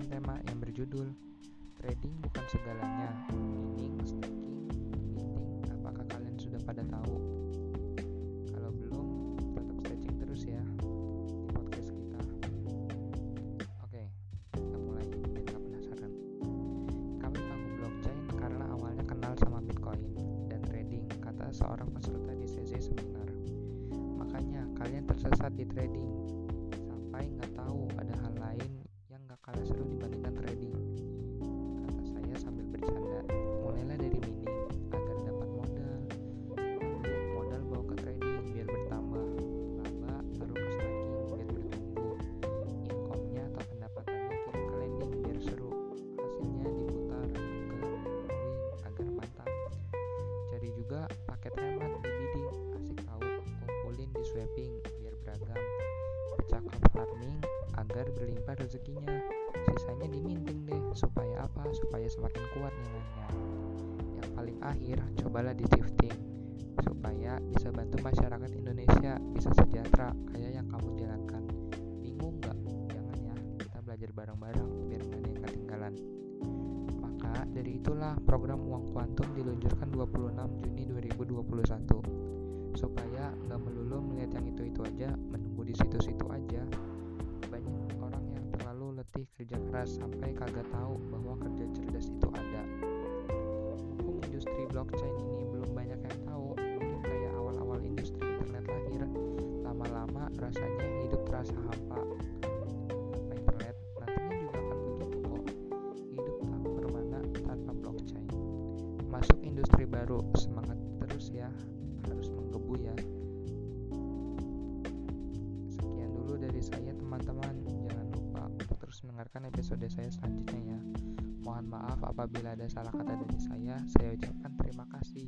dengan tema yang berjudul Trading bukan segalanya, mining, staking, meeting, apakah kalian sudah pada tahu? Kalau belum, tetap stretching terus ya di podcast kita. Oke, kita mulai biar gak penasaran. Kami tahu blockchain karena awalnya kenal sama Bitcoin dan trading, kata seorang peserta di CC seminar. Makanya kalian tersesat di trading sampai nggak tahu ada hal kalah seru dibandingkan trading. Kata saya sambil bercanda. Mulailah dari mining agar dapat modal. Modal bawa ke trading biar bertambah. Laba taruh ke staking biar bertumbuh. Income-nya atau pendapatannya kirim ke lending biar seru. Hasilnya diputar ke borrowing agar mantap. Cari juga paket hemat di bidding. Asik tahu. Kumpulin di swapping biar beragam. Cloud farming agar berlimpah rezekinya. Sisanya diminting deh supaya apa? Supaya semakin kuat nilainya. Yang paling akhir, cobalah di shifting supaya bisa bantu masyarakat Indonesia bisa sejahtera kayak yang kamu jalankan. Bingung nggak? Jangan ya, kita belajar bareng-bareng biar nggak ada yang ketinggalan. Maka dari itulah program uang kuantum diluncurkan 26 Juni 2021 supaya nggak melulu melihat yang itu-itu aja, di situ-situ aja. Banyak orang yang terlalu letih kerja keras sampai kagak tahu bahwa kerja cerdas itu ada. Mumpung industri blockchain ini belum banyak yang tahu, mungkin kayak awal-awal industri internet lahir, lama-lama rasanya hidup terasa hampa. Internet, nantinya juga akan begitu kok. Hidup tak bermana tanpa blockchain. Masuk industri baru, semangat terus ya, mendengarkan episode saya selanjutnya ya. Mohon maaf apabila ada salah kata dari saya. Saya ucapkan terima kasih.